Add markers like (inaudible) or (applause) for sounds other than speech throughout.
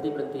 berhenti berhenti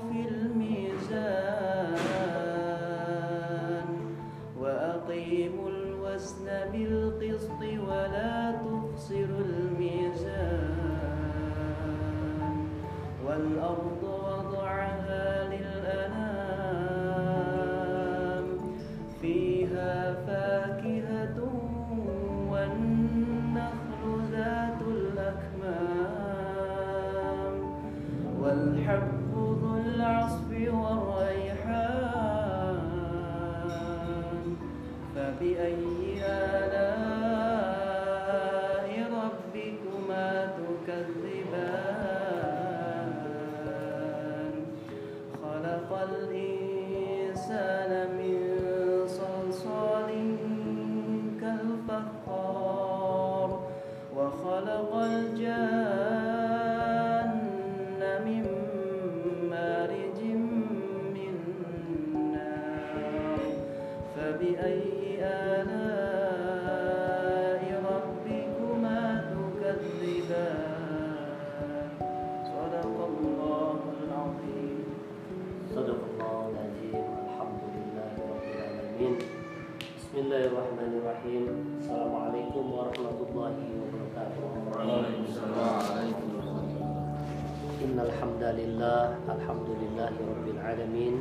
الحمد لله رب العالمين.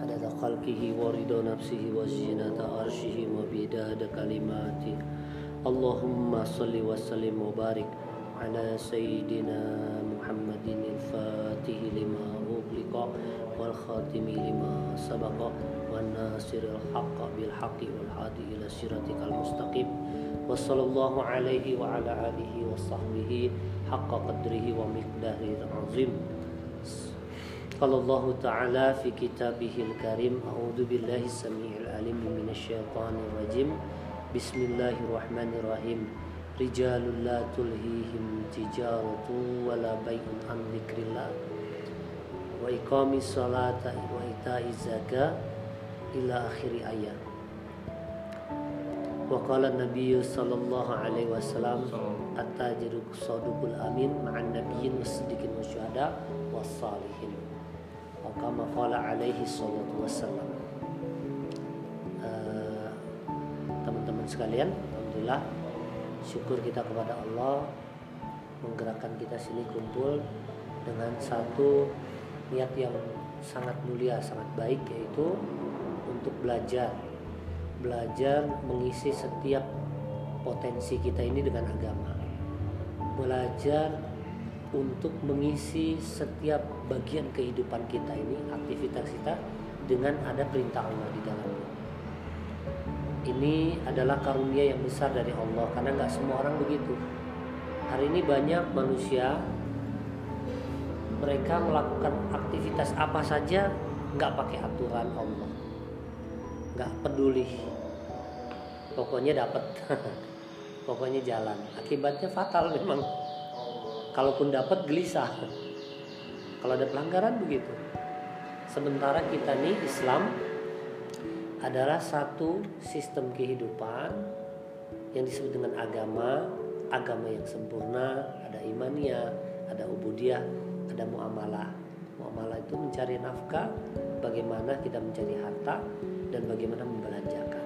عدد خلقه ورضا نفسه وزينة عرشه وبداد كلماته. اللهم صل وسلم وبارك على سيدنا محمد الفاتح لما أغلق والخاتم لما سبق والناصر الحق بالحق والهادي إلى صراطك المستقيم. وصلى الله عليه وعلى آله وصحبه حق قدره ومقداره العظيم. قال الله تعالى في كتابه الكريم أعوذ بالله السميع العليم من الشيطان الرجيم بسم الله الرحمن الرحيم رجال لا تلهيهم تجارة ولا بيع عن ذكر الله وإقام الصلاة وإيتاء الزكاة إلى آخر آية وقال النبي صلى الله عليه وسلم التاجر الصادق الأمين مع النبيين والصديقين والشهداء والصالحين kama qala alaihi salatu wassalam eh, teman-teman sekalian Alhamdulillah syukur kita kepada Allah menggerakkan kita sini kumpul dengan satu niat yang sangat mulia, sangat baik yaitu untuk belajar. Belajar mengisi setiap potensi kita ini dengan agama. Belajar untuk mengisi setiap bagian kehidupan kita ini aktivitas kita dengan ada perintah Allah di dalamnya. Ini adalah karunia yang besar dari Allah karena nggak semua orang begitu. Hari ini banyak manusia mereka melakukan aktivitas apa saja nggak pakai aturan Allah. Nggak peduli. Pokoknya dapat (laughs) pokoknya jalan. Akibatnya fatal memang kalaupun dapat gelisah. Kalau ada pelanggaran begitu. Sementara kita nih Islam adalah satu sistem kehidupan yang disebut dengan agama. Agama yang sempurna ada imannya ada ubudiyah ada muamalah. Muamalah itu mencari nafkah bagaimana kita mencari harta dan bagaimana membelanjakan.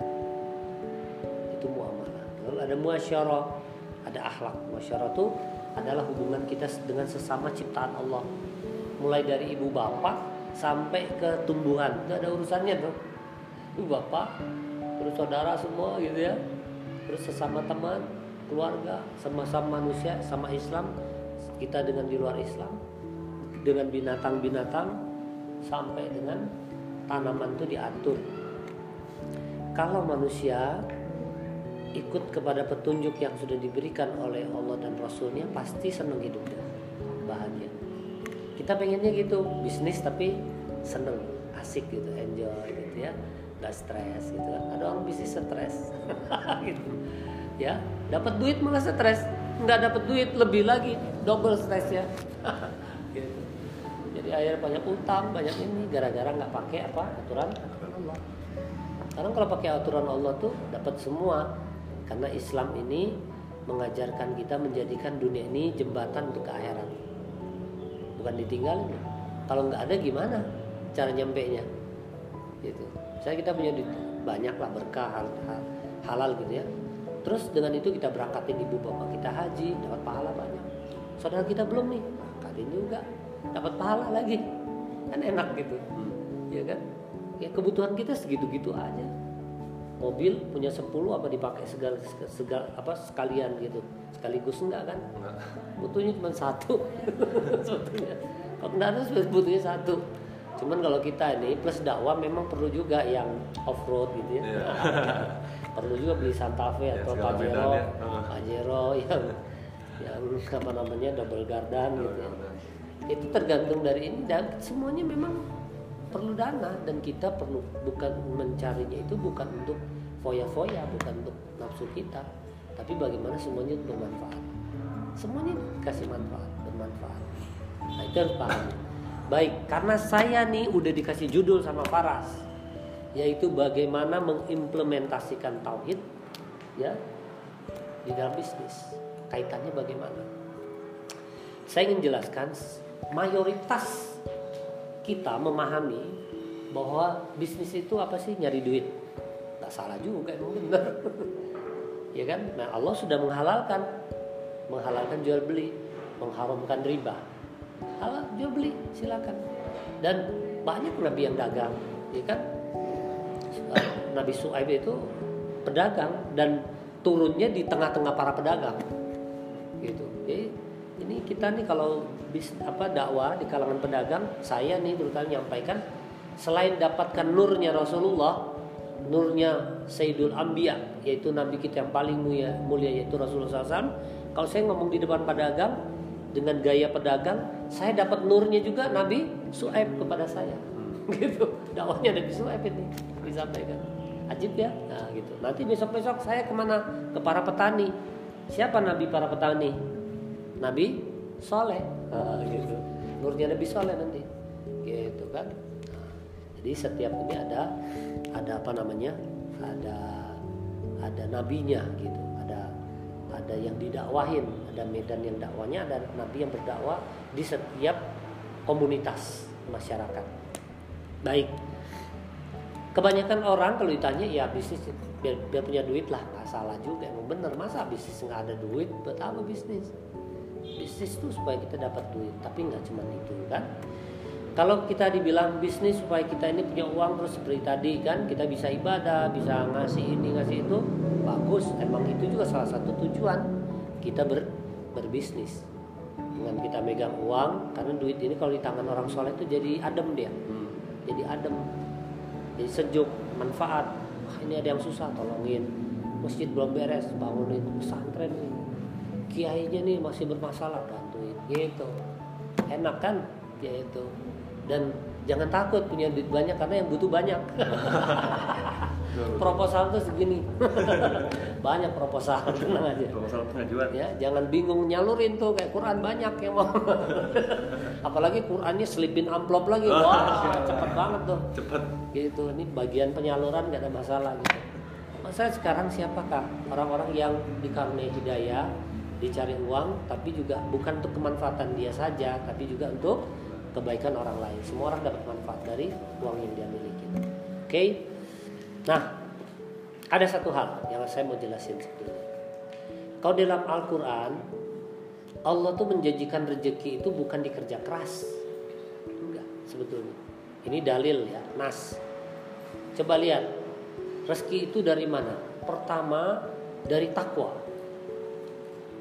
Itu muamalah. Lalu ada muasyarah ada akhlak. Muasyarah itu adalah hubungan kita dengan sesama ciptaan Allah. Mulai dari ibu bapak sampai ke tumbuhan. Itu ada urusannya tuh ibu bapak terus saudara semua gitu ya. Terus sesama teman keluarga sama-sama manusia sama Islam kita dengan di luar Islam. Dengan binatang-binatang sampai dengan tanaman itu diatur. Kalau manusia ikut kepada petunjuk yang sudah diberikan oleh Allah dan Rasulnya pasti senang hidupnya bahagia. Kita pengennya gitu bisnis tapi seneng asik gitu enjoy gitu ya. Nggak stres gitu kan. Ada orang bisnis stres. (laughs) Gitu. Ya dapat duit malah stres. Nggak dapat duit lebih lagi double stres ya (laughs) gitu. jadi akhirnya banyak utang banyak ini gara-gara nggak pakai apa? Aturan. Aturan Allah. Karena kalau pakai aturan Allah tuh dapat semua karena Islam ini mengajarkan kita menjadikan dunia ini jembatan untuk ke akhirat bukan ditinggalin kalau nggak ada gimana cara nyampe nya gitu saya kita punya banyak lah berkah hal, hal, halal gitu ya Terus dengan itu kita berangkatin ibu bapak kita haji, dapat pahala banyak. Saudara kita belum nih, berangkatin juga, dapat pahala lagi. Kan enak gitu, hmm. ya kan? Ya kebutuhan kita segitu-gitu aja. Mobil punya 10 apa dipakai segala, segala apa sekalian gitu. Sekaligus enggak kan? Enggak. Butuhnya cuma satu. (laughs) sebetulnya. Kalau kendaraan butuhnya satu. Cuman kalau kita ini plus dakwah memang perlu juga yang off road gitu ya. Yeah. (laughs) perlu juga beli Santa Fe ya, atau Pajero ya. Pajero yang yang apa namanya double gardan gitu ya. itu tergantung dari ini dan semuanya memang perlu dana dan kita perlu bukan mencarinya itu bukan untuk foya-foya bukan untuk nafsu kita tapi bagaimana semuanya bermanfaat semuanya kasih manfaat bermanfaat nah itu harus paham baik karena saya nih udah dikasih judul sama Faras yaitu bagaimana mengimplementasikan tauhid ya di dalam bisnis. Kaitannya bagaimana? Saya ingin jelaskan mayoritas kita memahami bahwa bisnis itu apa sih nyari duit. Gak salah juga emang benar. (laughs) ya kan? Nah Allah sudah menghalalkan menghalalkan jual beli, mengharamkan riba. Halal jual beli silakan. Dan banyak nabi yang dagang, ya kan? Nabi Su'aib itu pedagang dan turunnya di tengah-tengah para pedagang gitu jadi ini kita nih kalau bis apa dakwah di kalangan pedagang saya nih terutama menyampaikan selain dapatkan nurnya Rasulullah nurnya Sayyidul Ambiya yaitu nabi kita yang paling mulia, mulia yaitu Rasulullah SAW kalau saya ngomong di depan pedagang dengan gaya pedagang saya dapat nurnya juga Nabi Su'aib kepada saya. (laughs) Gitu. Dakwahnya Nabi Su'aib ini disampaikan. Ajib ya? Nah gitu. Nanti besok besok saya ke mana? Ke para petani. Siapa nabi para petani? Nabi soleh nah, gitu. Nurnya nabi soleh nanti. Gitu kan. Nah, jadi setiap ini ada ada apa namanya? Ada ada nabinya gitu. Ada ada yang didakwahin ada medan yang dakwanya ada nabi yang berdakwah di setiap komunitas masyarakat. Baik. Kebanyakan orang kalau ditanya ya bisnis biar, biar punya duit lah. Nggak salah juga emang bener. Masa bisnis nggak ada duit? Buat apa bisnis bisnis tuh supaya kita dapat duit tapi nggak cuma itu kan? Kalau kita dibilang bisnis supaya kita ini punya uang terus seperti tadi kan? Kita bisa ibadah bisa ngasih ini ngasih itu bagus. Emang itu juga salah satu tujuan kita ber, berbisnis. Dengan kita megang uang karena duit ini kalau di tangan orang soleh itu jadi adem dia. Hmm. jadi adem. Jadi sejuk manfaat. Wah, ini ada yang susah tolongin. Masjid belum beres bangunin. Pesantren kiainya nih masih bermasalah bantuin gitu. Enak kan? Ya itu dan jangan takut punya duit banyak karena yang butuh banyak. Proposal tuh segini. (laughs) Banyak proposal tenang aja. Proposal pengajuan. Ya jangan bingung nyalurin tuh kayak Quran banyak yang mau. (laughs) Apalagi Qurannya selipin amplop lagi. (laughs) Wah cepet banget tuh. Cepat gitu ini bagian penyaluran gak ada masalah gitu. Masa sekarang siapakah orang-orang yang dikaruniai hidayah dicari uang tapi juga bukan untuk kemanfaatan dia saja tapi juga untuk kebaikan orang lain. Semua orang dapat manfaat dari uang yang dia miliki. Oke? Nah ada satu hal yang saya mau jelasin sebetulnya kalau dalam Al-Quran Allah tuh menjanjikan rezeki itu bukan dikerja keras. Enggak sebetulnya. Ini dalil ya nas. Coba lihat rezeki itu dari mana? Pertama dari takwa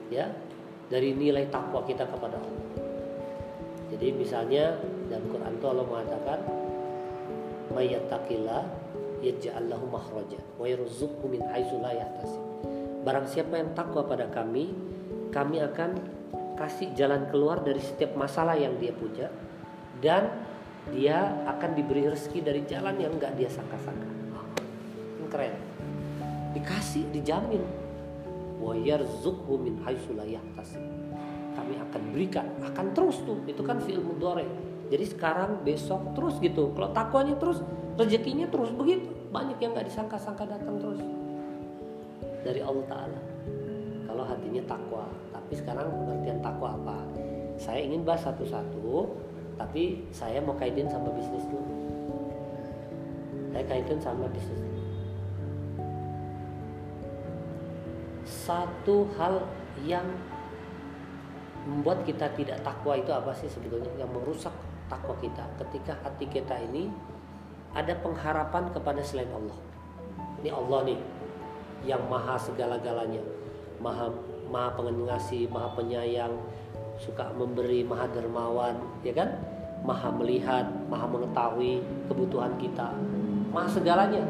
ya dari nilai takwa kita kepada Allah jadi misalnya dalam Quran itu Allah mengatakan mayyattaqillah yaj'al lahu wa yarzuqhu min. Barang siapa yang takwa pada kami, kami akan kasih jalan keluar dari setiap masalah yang dia punya dan dia akan diberi rezeki dari jalan yang enggak dia sangka-sangka. Keren. Dikasih, dijamin. Min. Kami akan berikan, akan terus tuh. Itu kan fi'il mudhari. Jadi sekarang, besok terus gitu. Kalau takwanya terus, rezekinya terus begitu. Banyak yang nggak disangka-sangka datang terus dari Allah Taala. Kalau hatinya takwa. Tapi sekarang pengertian takwa apa? Saya ingin bahas satu-satu, tapi saya mau kaitin sama bisnis dulu. Saya kaitin sama bisnis Satu hal yang membuat kita tidak takwa itu apa sih sebetulnya yang merusak takwa kita ketika hati kita ini ada pengharapan kepada selain Allah. Ini Allah nih yang maha segala-galanya, maha maha pengasih, maha penyayang, suka memberi, maha dermawan, ya kan? Maha melihat, maha mengetahui kebutuhan kita, maha segalanya.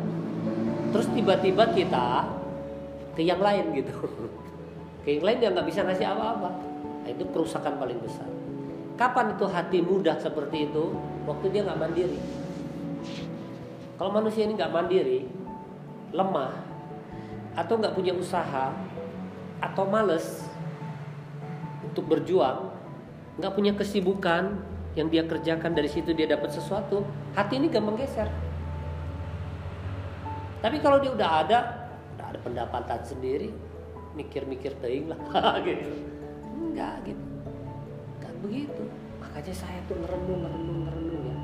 Terus tiba-tiba kita ke yang lain gitu, (laughs) ke yang lain yang nggak bisa ngasih apa-apa. Nah, itu kerusakan paling besar. Kapan itu hati mudah seperti itu? Waktu dia nggak mandiri. Kalau manusia ini nggak mandiri, lemah, atau nggak punya usaha, atau males untuk berjuang, nggak punya kesibukan yang dia kerjakan dari situ dia dapat sesuatu, hati ini gampang geser. Tapi kalau dia udah ada, ada pendapatan sendiri, mikir-mikir teing lah, (laughs) gitu. Enggak gitu, kan begitu. Makanya saya tuh ngerenung, ngerenung, ngerenung ya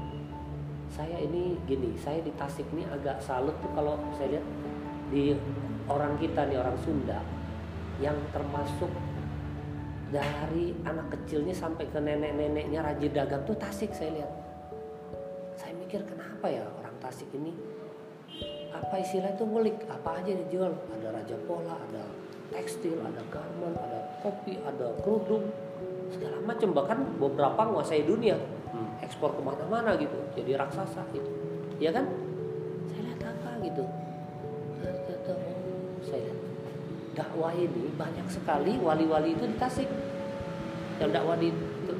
saya ini gini saya di Tasik ini agak salut tuh kalau saya lihat di orang kita nih orang Sunda yang termasuk dari anak kecilnya sampai ke nenek-neneknya rajin dagang tuh Tasik saya lihat saya mikir kenapa ya orang Tasik ini apa istilah itu ngulik? Apa aja dijual? Ada raja pola ada tekstil ada garment ada kopi ada kerudung segala macam bahkan beberapa menguasai dunia. Ekspor ke mana-mana gitu. Jadi raksasa gitu. Ya kan? Saya lihat apa gitu? Saya lihat dakwah ini banyak sekali wali-wali itu di Tasik. Yang dakwah di itu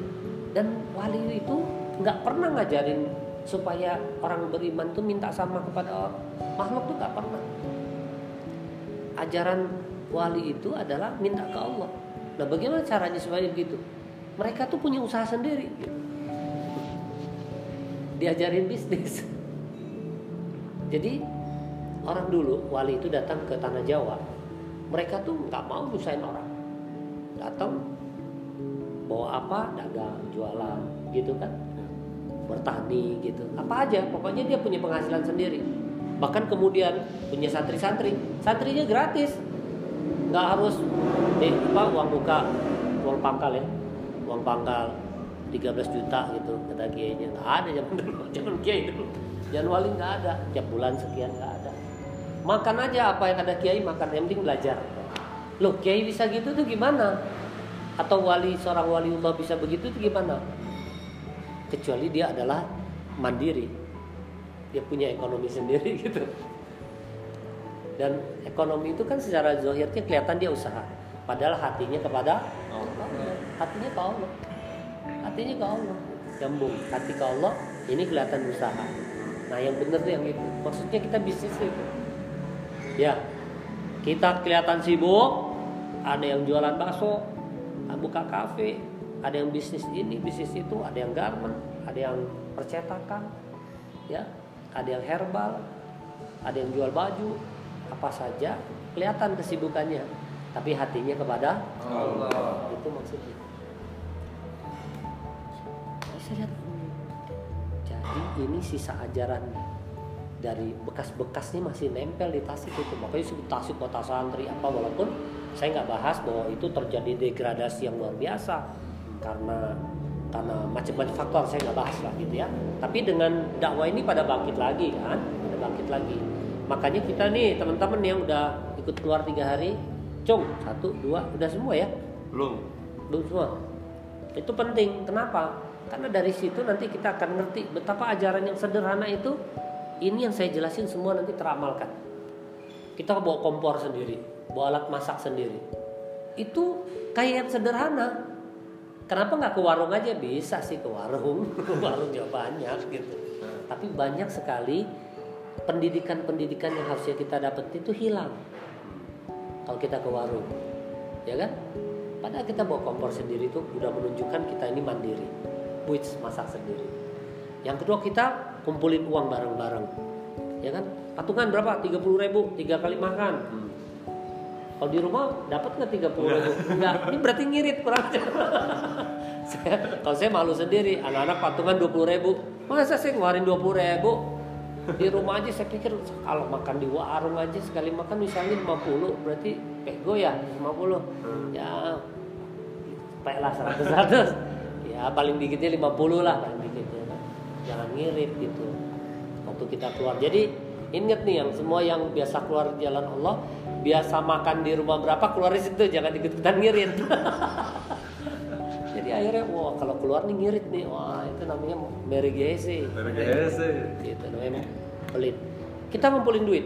dan wali itu nggak pernah ngajarin supaya orang beriman tuh minta sama kepada makhluk tuh nggak pernah. Ajaran wali itu adalah minta ke Allah. Nah bagaimana caranya supaya begitu? Mereka tuh punya usaha sendiri. Diajarin bisnis. (laughs) Jadi orang dulu wali itu datang ke tanah Jawa, mereka tuh nggak mau nyusahin orang, datang bawa apa? Dagang jualan gitu kan, bertani gitu, apa aja, pokoknya dia punya penghasilan sendiri. Bahkan kemudian punya santri-santri, santrinya gratis, nggak harus eh apa uang muka, uang pangkal ya, uang pangkal 13 juta gitu kata kiainya. Nggak ada zaman dulu (laughs) zaman kiai dulu. Jangan wali nggak ada tiap bulan sekian nggak ada. Makan aja apa yang ada kiai makan yang penting belajar. Loh kiai bisa gitu tuh gimana? Atau wali seorang waliullah bisa begitu tuh gimana kecuali dia adalah mandiri. Dia punya ekonomi (laughs) sendiri gitu. Dan ekonomi itu kan secara zahirnya kelihatan dia usaha. Padahal hatinya kepada Allah. Hatinya ke Allah. Hatinya ke Allah. Nyambung. Hati ke Allah ini kelihatan usaha. Nah yang bener tuh yang itu. Maksudnya kita bisnis itu. Ya. Kita kelihatan sibuk ada yang jualan bakso buka kafe ada yang bisnis ini bisnis itu ada yang garment ada yang percetakan ya. Ada yang herbal ada yang jual baju apa saja. Kelihatan kesibukannya tapi hatinya kepada Allah. itu maksudnya. Saya lihat? Jadi ini sisa ajaran dari bekas-bekas ini masih nempel di tasik itu. Makanya disebut tasik kota santri apa walaupun saya nggak bahas bahwa itu terjadi degradasi yang luar biasa karena karena macam-macam faktor saya nggak bahas lah gitu ya. Tapi dengan dakwah ini pada bangkit lagi kan pada bangkit lagi. Makanya kita nih teman-teman yang udah ikut keluar tiga hari cung satu dua udah semua ya? Belum. belum semua. Itu penting. Kenapa? Karena dari situ nanti kita akan ngerti betapa ajaran yang sederhana itu ini yang saya jelasin semua nanti teramalkan. Kita bawa kompor sendiri bawa alat masak sendiri. Itu kayak yang sederhana kenapa nggak ke warung aja? Bisa sih ke warung. (laughs) Warung juga banyak gitu. Tapi banyak sekali pendidikan-pendidikan yang harusnya kita dapat itu hilang. Kalau kita ke warung. Ya kan? Padahal kita bawa kompor sendiri itu udah menunjukkan kita ini mandiri. Which masak sendiri. Yang kedua kita kumpulin uang bareng-bareng. Ya kan? Patungan berapa? 30 ribu tiga kali makan kalau di rumah dapat nggak 30 ribu? Enggak ini berarti ngirit kurang aja (laughs) saya, kalau saya malu sendiri anak-anak patungan 20 ribu. Masa saya ngeluarin 20 ribu? Di rumah aja saya pikir kalau makan di warung aja sekali makan misalnya 50 berarti pego ya 50 ya sampai lah 100 100 ya paling dikitnya 50 lah paling dikitnya kan. jangan ngirit gitu. Waktu kita keluar. Jadi inget nih yang semua yang biasa keluar jalan Allah biasa makan di rumah berapa keluar di situ jangan ikut-ikutan ngirit. Jadi akhirnya wah kalau keluar nih ngirit nih. Wah itu namanya Mary Gese gitu namanya pelit. Kita ngumpulin duit.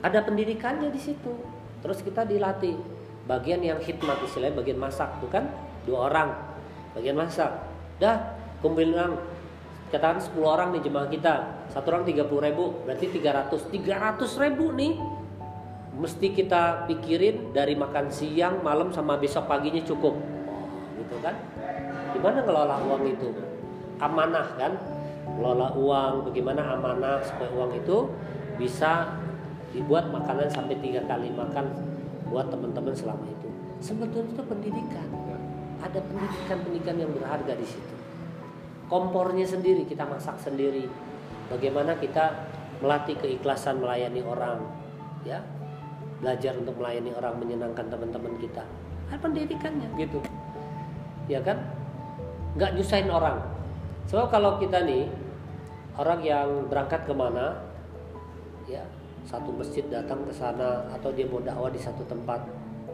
Ada pendidikannya di situ. Terus kita dilatih. Bagian yang khidmat istilahnya bagian masak bukan? Dua orang. Bagian masak. Dah kumpulin orang katakan 10 orang nih jemaah kita. Satu orang 30 ribu berarti 300 300 ribu nih mesti kita pikirin dari makan siang malam sama besok paginya cukup. Oh, gitu kan? Gimana ngelola uang itu? Amanah kan? Ngelola uang bagaimana amanah supaya uang itu bisa dibuat makanan sampai tiga kali makan buat teman-teman selama itu. Sebetulnya itu pendidikan. Ada pendidikan-pendidikan yang berharga di situ. Kompornya sendiri kita masak sendiri. Bagaimana kita melatih keikhlasan melayani orang ya belajar untuk melayani orang menyenangkan teman-teman kita. Ada pendidikannya. Gitu. Ya kan? Nggak nyusahin orang. So kalau kita nih orang yang berangkat ke mana ya satu masjid datang ke sana atau dia mau dakwah di satu tempat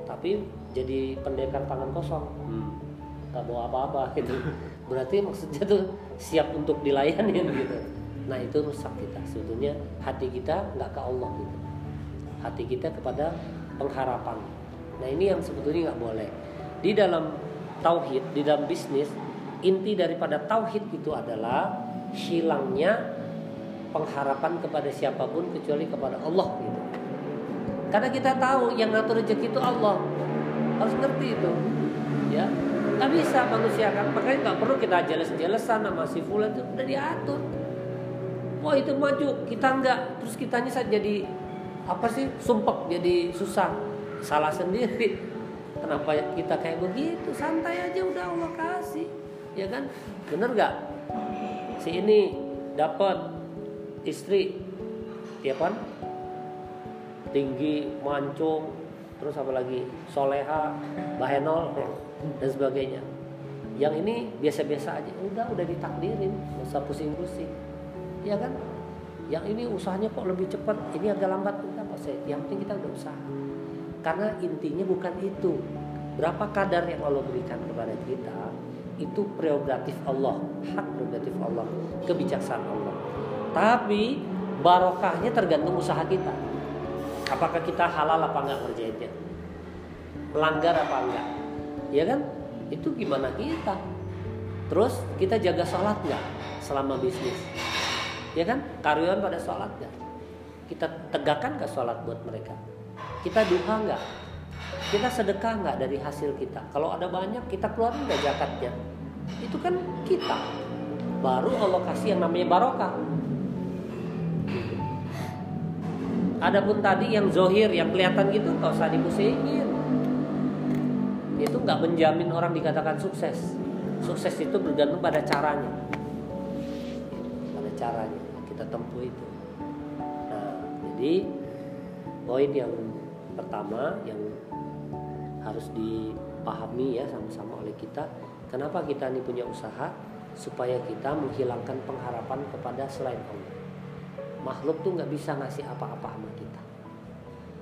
tapi jadi pendekar tangan kosong. Nggak bawa apa-apa gitu. Berarti maksudnya tuh siap untuk dilayani gitu. Nah itu rusak kita. Sebetulnya hati kita nggak ke Allah gitu hati kita kepada pengharapan. Nah ini yang sebetulnya nggak boleh. Di dalam tauhid di dalam bisnis inti daripada tauhid itu adalah hilangnya pengharapan kepada siapa pun kecuali kepada Allah gitu. Karena kita tahu yang ngatur rezeki itu Allah. Harus ngerti itu ya. Nggak bisa manusia kan makanya nggak perlu kita jelas-jelasan sama si fulan itu udah diatur. Wah itu maju kita nggak terus kitanya saja jadi apa sih? Sumpek jadi susah. Salah sendiri. Kenapa kita kayak begitu? Santai aja udah Allah kasih. Ya kan? Bener nggak? Si ini dapat istri ya kan? Tinggi mancung terus apa lagi? Soleha bahenol dan sebagainya. Yang ini biasa-biasa aja. Udah udah ditakdirin. Usah pusing-pusing. Ya kan? Yang ini usahanya kok lebih cepat. Ini agak lambat apa yang penting kita udah usaha. Karena intinya bukan itu. Berapa kadar yang Allah berikan kepada kita itu prerogatif Allah. Hak prerogatif Allah. Kebijaksanaan Allah. Tapi barokahnya tergantung usaha kita. Apakah kita halal apa enggak ngerjainnya? Melanggar apa enggak? Ya kan? Itu gimana kita? Terus kita jaga sholat nggak selama bisnis? Ya kan? Karyawan pada sholat nggak kita tegakkan nggak sholat buat mereka kita duha nggak kita sedekah nggak dari hasil kita kalau ada banyak kita keluarin nggak zakatnya itu kan kita baru Allah kasih yang namanya barokah Adapun tadi yang zohir, yang kelihatan gitu nggak usah dipusingin. Itu nggak menjamin orang dikatakan sukses. Sukses itu bergantung pada caranya. Pada caranya kita tempuh itu. Jadi poin yang pertama yang harus dipahami ya sama-sama oleh kita, kenapa kita ini punya usaha? Supaya kita menghilangkan pengharapan kepada selain Allah. Makhluk tuh nggak bisa ngasih apa-apa sama kita.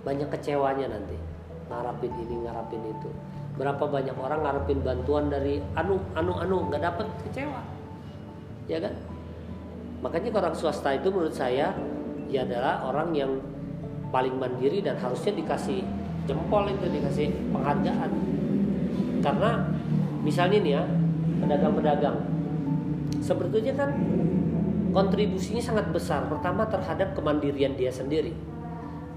Banyak kecewanya nanti ngarapin ini ngarapin itu. Berapa banyak orang ngarepin bantuan dari anu anu anu nggak dapet kecewa. Ya kan? Makanya orang swasta itu menurut saya ya adalah orang yang paling mandiri dan harusnya dikasih jempol itu dikasih penghargaan karena misalnya nih ya pedagang-pedagang sebetulnya kan kontribusinya sangat besar. Pertama terhadap kemandirian dia sendiri.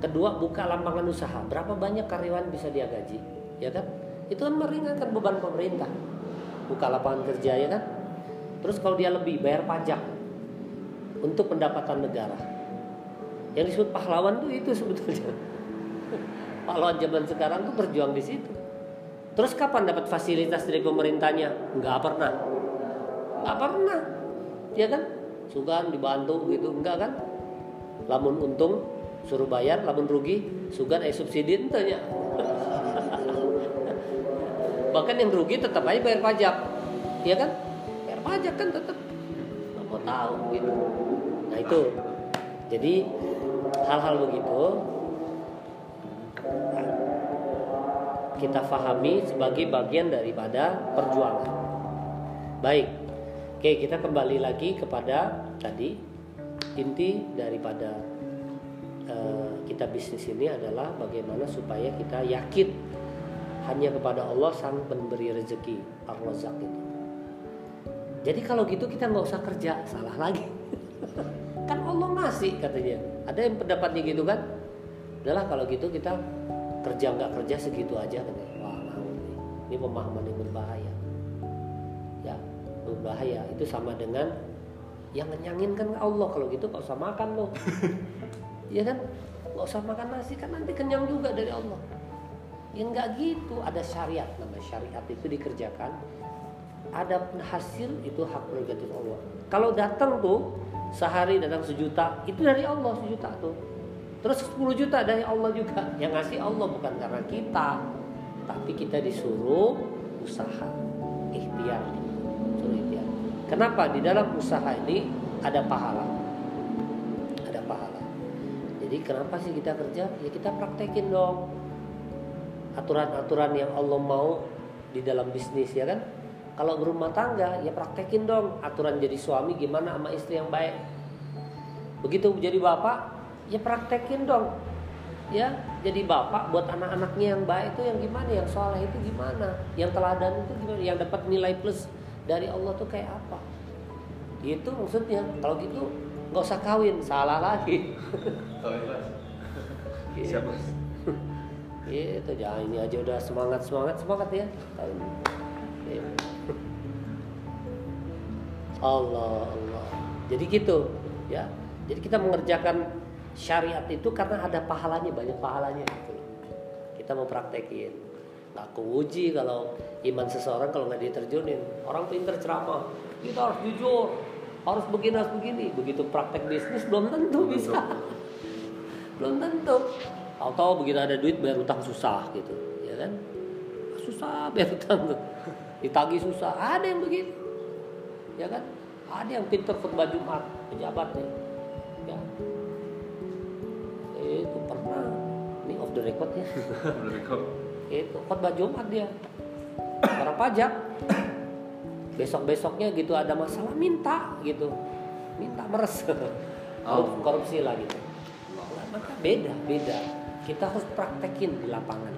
Kedua buka lapangan usaha. Berapa banyak karyawan bisa dia gaji, ya kan? Itu kan meringankan beban pemerintah. Buka lapangan kerja ya kan? Terus kalau dia lebih bayar pajak untuk pendapatan negara. Yang disebut pahlawan tuh itu sebetulnya. pahlawan zaman sekarang tuh berjuang di situ. Terus kapan dapat fasilitas dari pemerintahnya? Enggak pernah. Enggak pernah. Ya kan? sugan dibantu gitu enggak kan lamun untung suruh bayar lamun rugi sugan eh subsidi entahnya (laughs) bahkan yang rugi tetap aja bayar pajak ya kan bayar pajak kan tetap nggak mau tahu gitu nah itu jadi hal-hal begitu kita fahami sebagai bagian daripada perjuangan baik Oke, kita kembali lagi kepada tadi inti daripada uh, kita bisnis ini adalah bagaimana supaya kita yakin hanya kepada Allah sang pemberi rezeki ar-razak itu. Jadi kalau gitu kita nggak usah kerja, salah lagi. Allah ngasih katanya. Ada yang pendapatnya gitu kan? Udahlah kalau gitu kita kerja nggak kerja segitu aja katanya. Wah, mau. Ini pemahaman yang berbahaya. Berbahaya. Itu sama dengan yang ngenyangin kan Allah. Kalau gitu gak usah makan loh. (laughs) Ya kan? Gak usah makan nasi kan nanti kenyang juga dari Allah. Yang nggak gitu. Ada syariat nama syariat itu dikerjakan. Ada hasil itu hak prerogatif Allah. Kalau datang tuh sehari datang sejuta itu dari Allah sejuta tuh terus 10 juta dari Allah juga (laughs) yang ngasih Allah bukan karena kita tapi kita disuruh usaha ikhtiar Kenapa di dalam usaha ini ada pahala? Ada pahala. Jadi kenapa sih kita kerja? Ya kita praktekin dong aturan-aturan yang Allah mau di dalam bisnis ya kan. Kalau berumah tangga ya praktekin dong. Aturan jadi suami gimana sama istri yang baik. Begitu jadi bapak ya praktekin dong. Ya jadi bapak buat anak-anaknya yang baik itu yang gimana? Yang soleh itu gimana? Yang teladan itu gimana? Yang dapat nilai plus dari Allah tuh kayak apa? Itu maksudnya. Kalau gitu nggak usah kawin. Salah lagi. Gitu. siapa? Itu jangan ini aja udah semangat semangat semangat ya iya. Allah Allah. Jadi gitu ya. Jadi kita mengerjakan syariat itu karena ada pahalanya banyak pahalanya gitu. Kita mau praktekin. Aku uji kalau iman seseorang kalau nggak diterjunin. Orang pinter ceramah. Kita harus jujur. Harus begini harus begini. Begitu praktek bisnis belum tentu bisa. (laughs) belum tentu. Tahu-tahu begitu ada duit bayar utang susah gitu ya kan? Susah bayar utang. (laughs) Tuh ditagi susah. Ada yang begitu ya kan ada yang pinter khutbah jumat pejabat nih ya. Itu pernah. Ini off the record ya. (laughs) Itu khutbah jumat dia. Orang pajak. Besok besoknya gitu ada masalah minta gitu. Minta meres. (laughs) Oh. korupsi lah gitu. Maka beda beda. Kita harus praktekin di lapangan.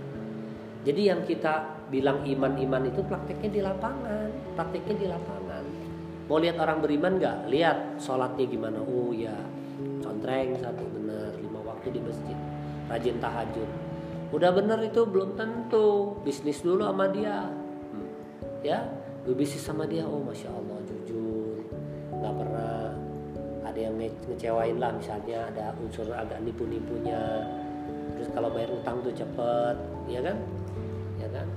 Jadi yang kita bilang iman-iman itu prakteknya di lapangan. Prakteknya di lapangan mau lihat orang beriman nggak? Lihat. Sholatnya gimana? Oh ya contreng satu bener lima waktu di masjid. Rajin tahajud. Udah bener itu belum tentu. Bisnis dulu sama dia. Ya gue bisnis sama dia. Oh masya allah jujur. Nggak pernah ada yang nge- ngecewain lah. Misalnya ada unsur agak nipu-nipunya. Terus kalau bayar utang tuh cepet. Ya kan? Ya kan?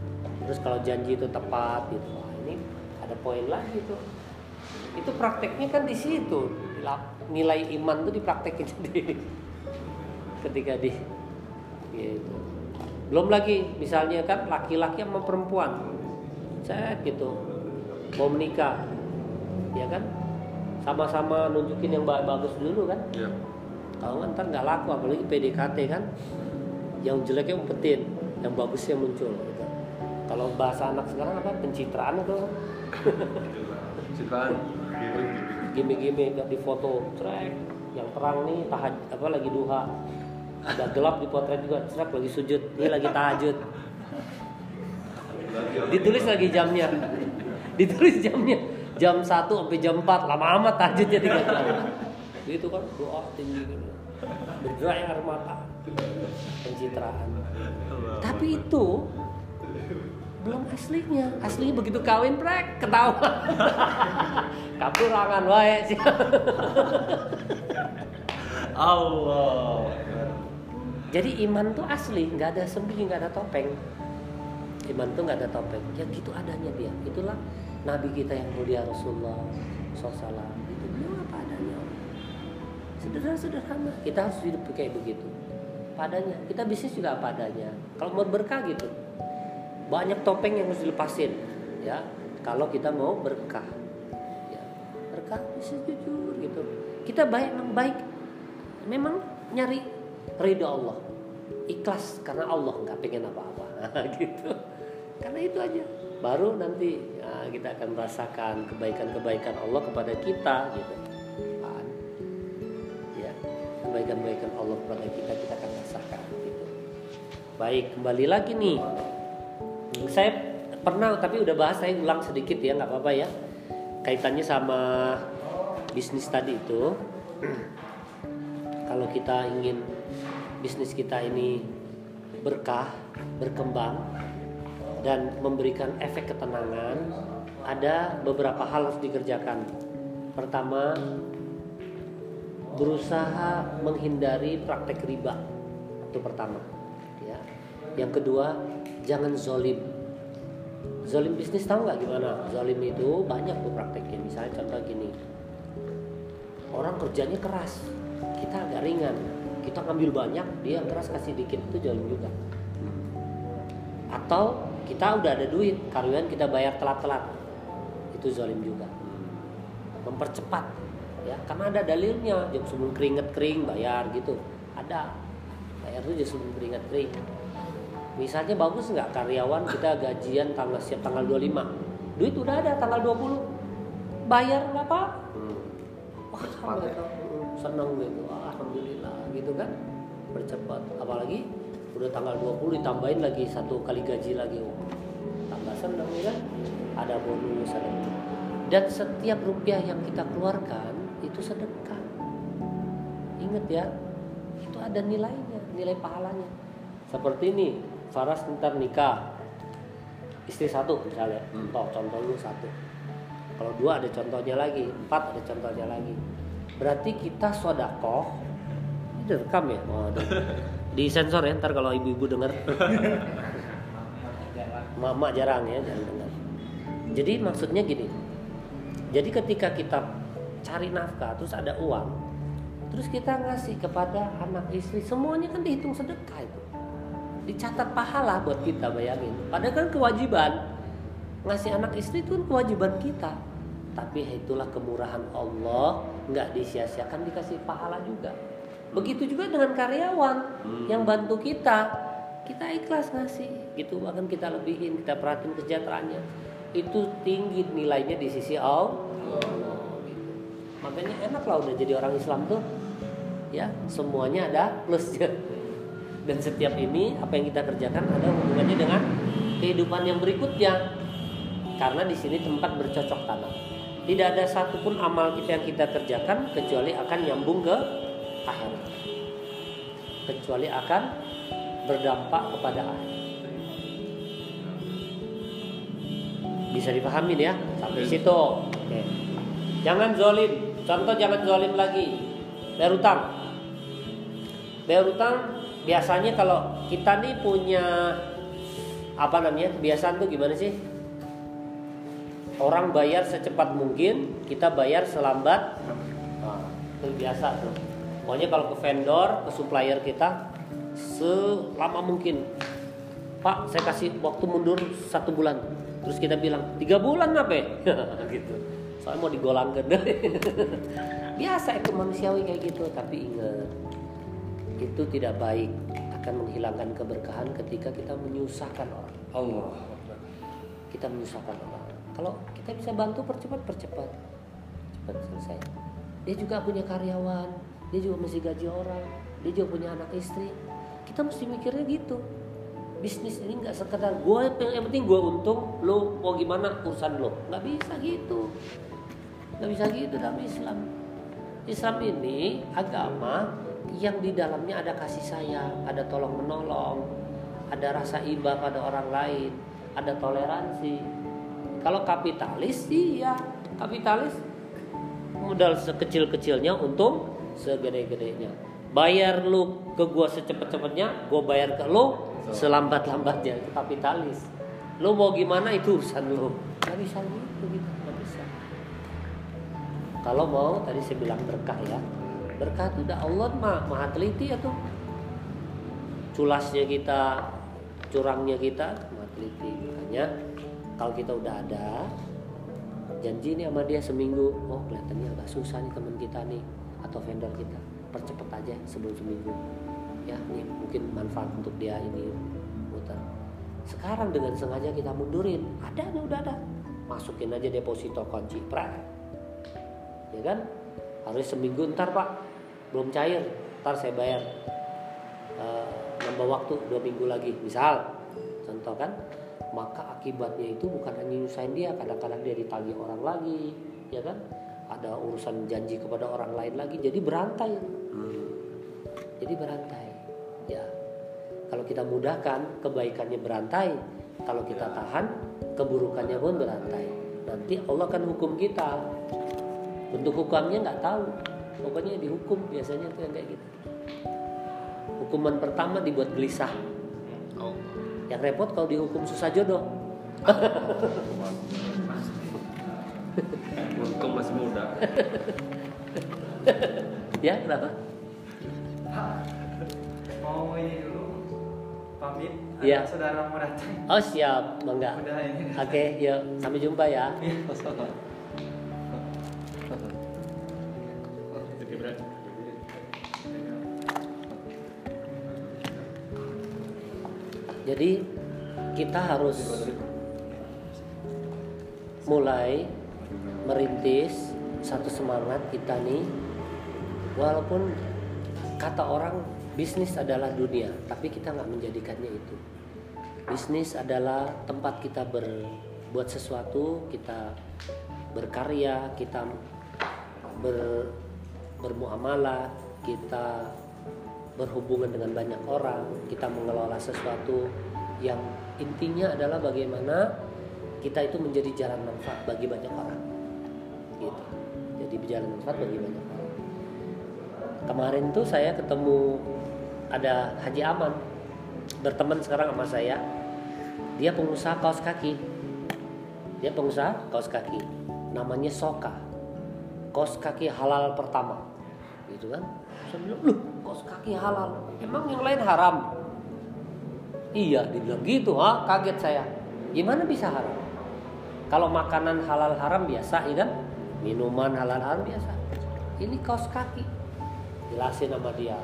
Terus kalau janji itu tepat gitu. Wah ini ada poin lagi tuh itu prakteknya kan di situ. Nilai iman tuh dipraktekin (laughs) sendiri. Ketika di gitu. Belum lagi misalnya kan laki-laki sama perempuan. Saya gitu. Mau menikah. Ya kan? Sama-sama nunjukin yang ba- bagus dulu kan? Iya. kalau nggak ntar nggak laku. Apalagi PDKT kan? Yang jeleknya umpetin. Yang bagusnya muncul gitu. kalau bahasa anak sekarang apa? Pencitraan atau Citraan. gimmick-gimmick di foto trek. Yang terang nih tahaj apa lagi duha. Agak gelap di potret juga trek lagi sujud. Ini lagi tahajud. Ditulis lagi jamnya. Ditulis jamnya. Jam 1 sampai jam 4 lama amat tahajudnya 3 jam. Itu kan doa tinggi gitu. Bergerak air mata. Pencitraan. Tapi itu belum aslinya. Aslinya begitu kawin prek ketawa. (laughs) Kapurangan wae. Sih Allah. jadi iman tuh asli nggak ada sembunyi nggak ada topeng. Iman tuh nggak ada topeng. Ya gitu adanya dia. Itulah nabi kita yang mulia Rasulullah SAW itu beliau apa adanya? Sederhana sederhana kita harus hidup kayak begitu. Padanya kita bisnis juga apa adanya? Kalau mau berkah gitu banyak topeng yang harus dilepasin ya. Kalau kita mau berkah ya. Berkah bisa jujur gitu. Kita baik memang baik. Memang nyari ridho Allah. Ikhlas karena Allah nggak pengen apa-apa. (laughs) Gitu. Karena itu aja. Baru nanti ya, kita akan merasakan kebaikan-kebaikan Allah kepada kita gitu. Ya. Kebaikan-kebaikan Allah kepada kita kita akan rasakan gitu. Baik kembali lagi nih saya pernah tapi udah bahas saya ulang sedikit ya nggak apa-apa ya. Kaitannya sama bisnis tadi itu. (clears throat) Kalau kita ingin bisnis kita ini berkah berkembang dan memberikan efek ketenangan ada beberapa hal harus dikerjakan. Pertama berusaha menghindari praktek riba. Itu pertama ya. Yang kedua jangan zolim zolim bisnis tahu nggak gimana? Zolim itu banyak tuh prakteknya misalnya contoh gini. Orang kerjanya keras. Kita agak ringan. Kita ngambil banyak dia keras kasih dikit. Itu zolim juga. Atau kita udah ada duit karyawan kita bayar telat-telat. Itu zolim juga. Mempercepat ya. Karena ada dalilnya. Jam sebelum keringet kering bayar gitu. Ada. Bayar tuh jam sebelum keringet kering misalnya bagus nggak karyawan kita gajian tanggal siap tanggal 25 duit udah ada tanggal 20 bayar nggak apa wah Cepat ya? seneng gitu. Alhamdulillah gitu kan? Bercepat. Apalagi udah tanggal 20 ditambahin lagi satu kali gaji lagi. Oh, tambah seneng ya kan? Ada bonus ada dan setiap rupiah yang kita keluarkan itu sedekah. Ingat ya itu ada nilainya nilai pahalanya. Seperti ini Faras ntar nikah. Istri satu misalnya. Hmm. toh contoh lu satu. Kalau dua ada contohnya lagi empat ada contohnya lagi. Berarti kita sodakoh. Ini direkam ya? Waduh. (laughs) di sensor ya ntar kalau ibu-ibu dengar (laughs) mama jarang ya jarang dengar jadi maksudnya gini. Jadi ketika kita cari nafkah terus ada uang terus kita ngasih kepada anak istri semuanya kan dihitung sedekah dicatat pahala buat kita bayangin. Padahal kan kewajiban. Ngasih anak istri itu kan kewajiban kita. Tapi itulah kemurahan Allah. Nggak disia-siakan dikasih pahala juga. Begitu juga dengan karyawan Hmm. yang bantu kita. Kita ikhlas ngasih. Gitu bahkan kita lebihin kita perhatiin kesejahteraannya. Itu tinggi nilainya di sisi Allah. Gitu. makanya enak lah udah jadi orang Islam tuh. Ya semuanya ada plusnya dan setiap ini apa yang kita kerjakan ada hubungannya dengan kehidupan yang berikutnya. Karena di sini tempat bercocok tanam. Tidak ada satupun amal kita yang kita kerjakan kecuali akan nyambung ke akhirat. Kecuali akan berdampak kepada akhirat. Bisa dipahamin ya? Sampai situ. Oke. Jangan zolim. Contoh jangan zolim lagi. Bayar utang. Bayar utang biasanya kalau kita nih punya apa namanya kebiasaan tuh gimana sih? Orang bayar secepat mungkin kita bayar selambat. Nah, biasa tuh. Pokoknya kalau ke vendor ke supplier kita selama mungkin. Pak saya kasih waktu mundur satu bulan. Terus kita bilang tiga bulan apa ya? (laughs) gitu. Soalnya mau digolangkan. (laughs) Biasa itu manusiawi kayak gitu tapi ingat itu tidak baik akan menghilangkan keberkahan ketika kita menyusahkan orang. Allah. Kita menyusahkan orang. Kalau kita bisa bantu percepat percepat. Cepat selesai. Dia juga punya karyawan dia juga mesti gaji orang dia juga punya anak istri. Kita mesti mikirnya gitu. Bisnis ini nggak sekedar gue yang penting gue untung lo mau gimana urusan lo nggak bisa gitu. Nggak bisa gitu dalam Islam. Islam ini agama yang di dalamnya ada kasih sayang ada tolong menolong ada rasa iba pada orang lain ada toleransi. Kalau kapitalis iya. Kapitalis modal sekecil-kecilnya untung segede-gedenya. Bayar lu ke gua secepat-cepatnya gua bayar ke lu selambat-lambatnya. Itu kapitalis. Lo mau gimana itu urusan lo nggak bisa gitu gitu. Nggak bisa. Kalau mau tadi saya bilang berkah ya berkah itu udah Allah mah maha teliti ya tuh. Culasnya kita curangnya kita maha teliti. Makanya kalau kita udah ada janji nih sama dia seminggu oh kelihatannya agak susah nih teman kita nih atau vendor kita. Percepat aja sebelum seminggu. Ya ini mungkin manfaat untuk dia ini muter. Sekarang dengan sengaja kita mundurin ada nih udah ada. Masukin aja deposito kunci pra ya kan? Harus seminggu ntar pak belum cair ntar saya bayar. E, nambah waktu dua minggu lagi. Misal contoh kan maka akibatnya itu bukan hanya nyusahin dia kadang-kadang dia ditagih orang lagi ya kan? Ada urusan janji kepada orang lain lagi jadi berantai. Hmm. jadi berantai ya. Kalau kita mudahkan kebaikannya berantai. Kalau kita tahan keburukannya pun berantai. Nanti Allah akan hukum kita. Bentuk hukumnya nggak tahu pokoknya dihukum biasanya tuh yang kayak gitu hukuman pertama dibuat gelisah oh. yang repot kalau dihukum susah jodoh Untung masih muda. (laughs) ya kenapa? mau ini dulu pamit Iya. saudara mau datang Oh siap, bangga. Oke, yuk sampai jumpa ya. Jadi kita harus mulai merintis satu semangat kita nih. Walaupun kata orang bisnis adalah dunia tapi kita nggak menjadikannya itu. Bisnis adalah tempat kita berbuat sesuatu kita berkarya kita ber, bermuamalah kita berhubungan dengan banyak orang kita mengelola sesuatu yang intinya adalah bagaimana kita itu menjadi jalan manfaat bagi banyak orang. Gitu. Jadi jalan manfaat bagi banyak orang. Kemarin tuh saya ketemu ada Haji Aman berteman sekarang sama saya. Dia pengusaha kaos kaki. Dia pengusaha kaos kaki. Namanya Soka. Kaos kaki halal pertama. Gitu kan saya bilang loh kaos kaki halal? Emang yang lain haram? Iya dibilang gitu ha kaget saya. Gimana bisa haram? Kalau makanan halal haram biasa ya kan? Minuman halal haram biasa. Ini kaos kaki. Jelasin sama dia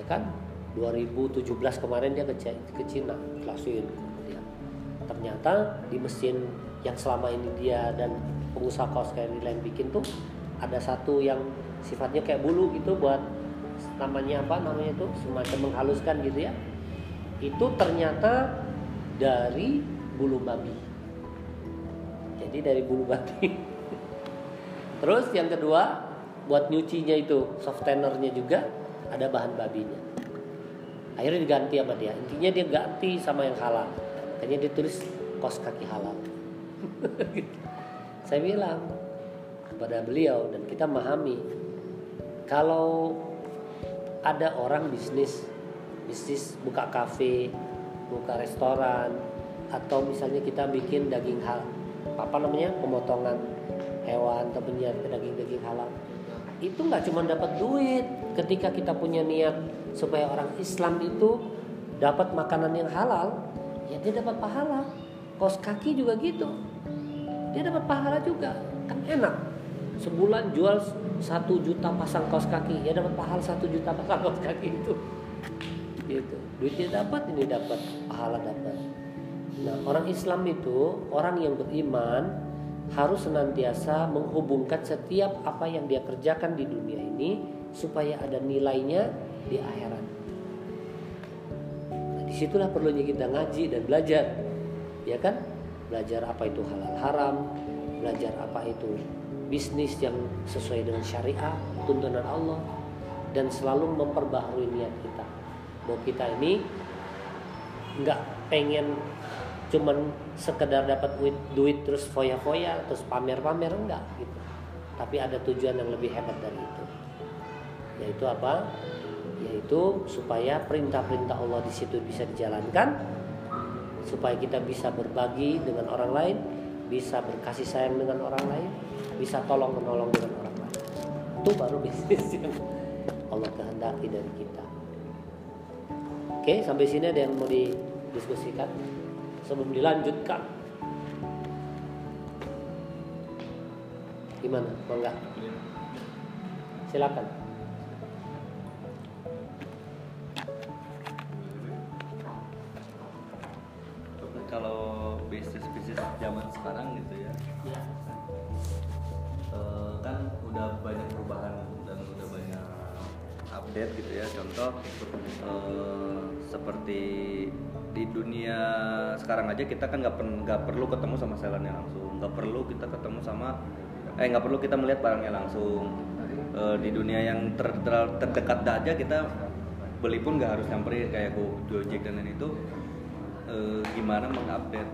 ya kan? 2017 kemarin dia ke, ke Cina jelasin dia. Ternyata di mesin yang selama ini dia dan pengusaha kaos kayak lain bikin tuh ada satu yang sifatnya kayak bulu gitu buat namanya apa namanya itu semacam menghaluskan gitu ya. Itu ternyata dari bulu babi. Jadi dari bulu babi. (laughs) Terus yang kedua buat nyucinya itu soft tannernya juga ada bahan babinya. Akhirnya diganti sama dia. Intinya dia ganti sama yang halal. Makanya dia tulis kos kaki halal. (laughs) Saya bilang kepada beliau dan kita memahami kalau ada orang bisnis bisnis buka kafe buka restoran atau misalnya kita bikin daging hal apa namanya pemotongan hewan atau penyiar daging-daging halal. Itu nggak cuma dapat duit ketika kita punya niat supaya orang Islam itu dapat makanan yang halal ya dia dapat pahala. Kos kaki juga gitu. Dia dapat pahala juga. Kan enak sebulan jual satu juta pasang kaos kaki. Ya dapat pahala satu juta pasang kaos kaki itu. Gitu. Duitnya dapat ini dapat pahala dapat. Nah orang Islam itu orang yang beriman harus senantiasa menghubungkan setiap apa yang dia kerjakan di dunia ini supaya ada nilainya di akhirat. Nah, di situlah perlunya kita ngaji dan belajar, ya kan? Belajar apa itu halal haram, belajar apa itu bisnis yang sesuai dengan syariah, tuntunan Allah, dan selalu memperbaharui niat kita. Bahwa kita ini nggak pengen cuman sekedar dapat duit, duit terus foya-foya terus pamer-pamer enggak gitu. Tapi ada tujuan yang lebih hebat dari itu. Yaitu apa? Yaitu supaya perintah-perintah Allah di situ bisa dijalankan supaya kita bisa berbagi dengan orang lain bisa berkasih sayang dengan orang lain bisa tolong menolong dengan orang lain. Itu baru bisnis yang Allah kehendaki dari kita. Oke sampai sini ada yang mau didiskusikan? Sebelum dilanjutkan. Gimana? Enggak silakan update gitu ya. Contoh uh, seperti di dunia sekarang aja kita kan nggak nggak perlu ketemu sama sellernya langsung. Nggak perlu kita ketemu sama eh nggak perlu kita melihat barangnya langsung. E, di dunia yang ter, ter, terdekat aja kita beli pun nggak harus nyamperin kayak Go Gojek dan lain itu. E, gimana mengupdate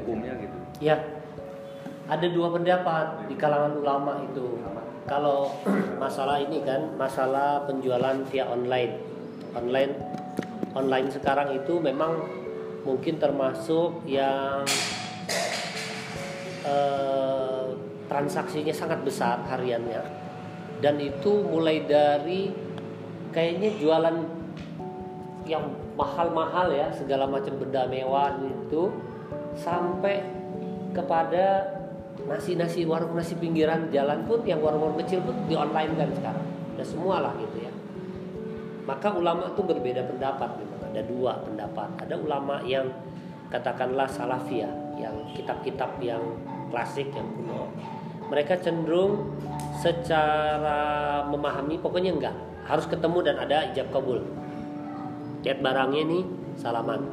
hukumnya gitu? Ya ada dua pendapat di kalangan ulama itu kalau (clears throat) masalah ini kan masalah penjualan via online. Online online sekarang itu memang mungkin termasuk yang eh, transaksinya sangat besar hariannya. Dan itu mulai dari kayaknya jualan yang mahal-mahal ya segala macam benda mewah itu sampai kepada nasi-nasi warung nasi pinggiran jalan pun yang warung-warung kecil pun di online kan sekarang. Udah semua lah gitu ya. Maka ulama itu berbeda pendapat memang. Ada dua pendapat. Ada ulama yang katakanlah salafiyah yang kitab-kitab yang klasik yang kuno. Mereka cenderung secara memahami pokoknya enggak. Harus ketemu dan ada ijab kabul. Lihat barangnya nih salaman.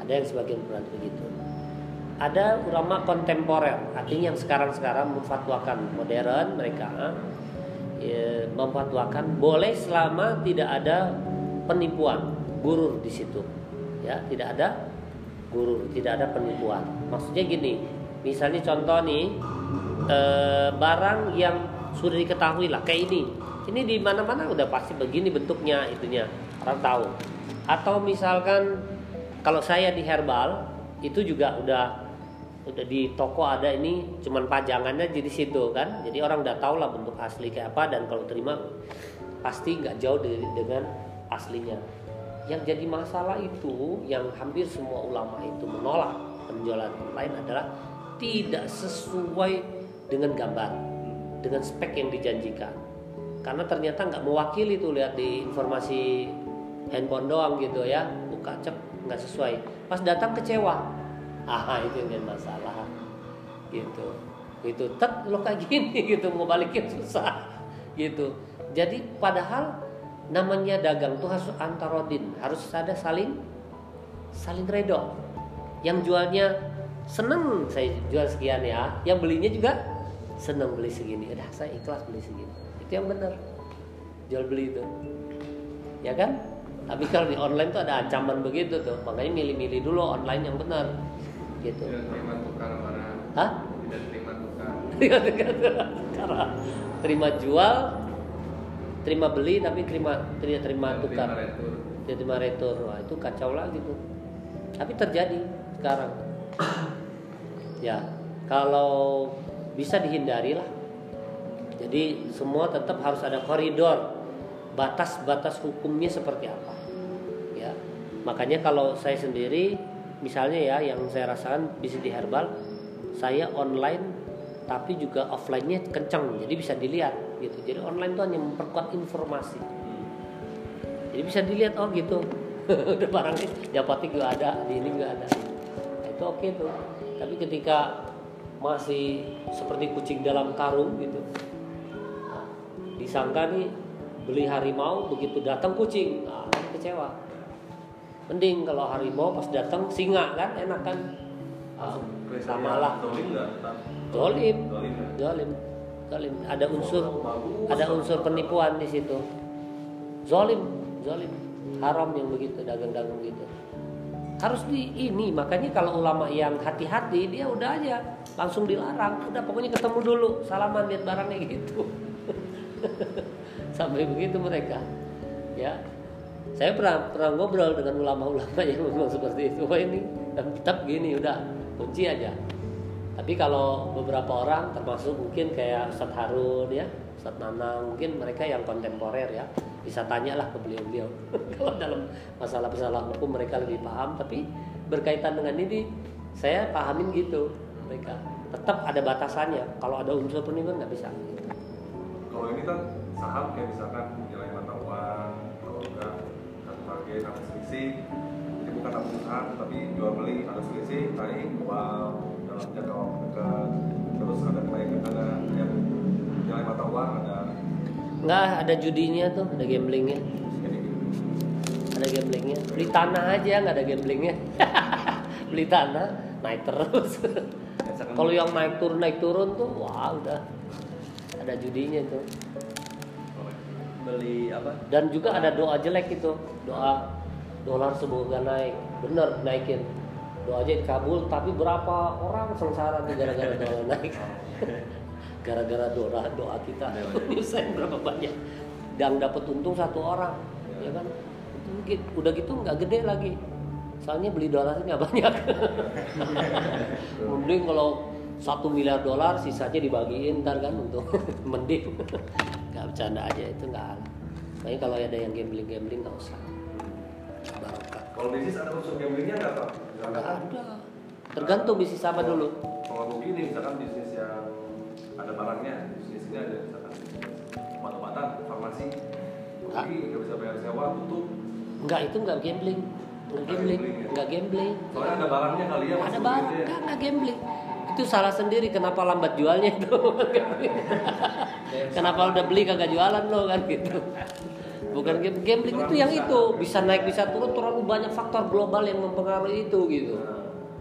Ada yang sebagian berarti begitu ada ulama kontemporer artinya yang sekarang-sekarang memfatwakan modern mereka ya, memfatwakan boleh selama tidak ada penipuan gurur di situ ya tidak ada gurur tidak ada penipuan. Maksudnya gini misalnya contoh nih e, barang yang sudah diketahui lah kayak ini. Ini di mana-mana udah pasti begini bentuknya itunya orang tahu. Atau misalkan kalau saya di herbal itu juga udah udah di toko ada ini cuman pajangannya jadi situ kan. Jadi orang udah tahu lah bentuk asli kayak apa dan kalau terima pasti nggak jauh dari dengan aslinya. Yang jadi masalah itu yang hampir semua ulama itu menolak penjualan online adalah tidak sesuai dengan gambar dengan spek yang dijanjikan. Karena ternyata nggak mewakili tuh lihat di informasi handphone doang gitu ya. Buka cek nggak sesuai. Pas datang kecewa ah (laughs) itu yang masalah. Gitu. Itu tek lo kayak gini (laughs) gitu mau balikin susah. Gitu. Jadi padahal namanya dagang tuh harus antarodin harus ada saling saling redo. Yang jualnya seneng saya jual sekian ya. Yang belinya juga seneng beli segini. Udah saya ikhlas beli segini. Itu yang benar. Jual beli itu. Ya kan? Tapi kalau di online tuh ada ancaman begitu tuh. Makanya milih-milih dulu online yang benar gitu. Tidak terima tukar? Hah? (laughs) Tidak terima tukar. Terima jual terima beli tapi terima tidak terima Tidak tukar. terima retur. tidak terima retur. Wah itu kacau lagi tuh. Tapi terjadi sekarang. (clears throat) Ya kalau bisa dihindari lah. Jadi semua tetap harus ada koridor. Batas-batas hukumnya seperti apa. Ya makanya kalau saya sendiri misalnya ya yang saya rasakan bisnis di herbal saya online tapi juga offline-nya kencang jadi bisa dilihat gitu. Jadi online itu hanya memperkuat informasi. Jadi bisa dilihat oh gitu. (laughs) Udah barangnya apotek juga ada di ini juga ada. Nah, itu oke tuh. Tapi ketika masih seperti kucing dalam karung gitu. Nah, disangka nih beli harimau begitu datang kucing nah, kecewa mending kalau harimau pas datang singa kan enak kan Ah, sama lah Dolim? Dolim. Dolim. Ada unsur, ada unsur penipuan di situ. Zolim, zolim. Haram yang begitu, dagang-dagang gitu. Harus di ini, makanya kalau ulama yang hati-hati dia udah aja langsung dilarang. Udah pokoknya ketemu dulu, salaman lihat barangnya gitu. (laughs) Sampai begitu mereka. Ya. Saya pernah pernah ngobrol dengan ulama-ulama (laughs) yang memang seperti itu. Wah ini tetap gini udah kunci aja. Tapi kalau beberapa orang termasuk mungkin kayak Ustadz Harun ya, Ustadz Nanang, mungkin mereka yang kontemporer ya, bisa tanyalah ke beliau-beliau. (laughs) kalau dalam masalah-masalah hukum mereka lebih paham, tapi berkaitan dengan ini saya pahamin gitu mereka. Tetap ada batasannya. Kalau ada unsur penipuan nggak bisa. Kalau ini kan saham kayak misalkan nilai mata uang, kalau enggak target ada selisih, jadi bukan langsung saham tapi jual beli ada selisih naik uang dalam jangka waktu dekat, terus ada kenaikan ada yang nilai mata uang ada Nggak ada judinya tuh, ada gamblingnya. jadi Ada gamblingnya. Beli tanah aja nggak ada gamblingnya. (laughs) Beli tanah naik terus. Misalkan Kalau yang naik turun naik turun tuh, wah udah ada judinya tuh. Beli apa? Dan juga ada doa jelek itu, doa dolar semoga naik, bener naikin. Doa aja dikabul, tapi berapa orang sengsara tuh gara-gara dolar (laughs) naik. (laughs) Gara-gara doa doa kita (laughs) nyusahin berapa banyak. Dan dapat untung satu orang, ya kan? Itu udah gitu nggak gede lagi. Soalnya beli dolar nggak banyak. Mending kalau satu miliar dolar sisanya dibagiin ntar kan untuk mending nggak bercanda aja itu nggak ada makanya kalau ada yang gambling gambling nggak usah. Barokah. Kalau bisnis ada unsur gamblingnya nggak pak? nggak ada. tergantung bisnis apa dulu. Kalau begini misalkan bisnis yang ada barangnya, bisnis ini ada misalkan obat-obatan, farmasi, nggak. bisa bayar sewa, tutup. nggak itu nggak gambling. Nggak gambling. gambling ya? nggak gambling. Soalnya ada barangnya kali ya ada barang ya. nggak nggak gambling itu salah sendiri kenapa lambat jualnya itu? (laughs) Kenapa udah beli kagak jualan lo kan gitu. Bukan game gambling itu yang itu. Bisa naik bisa turun terlalu banyak faktor global yang mempengaruhi itu gitu.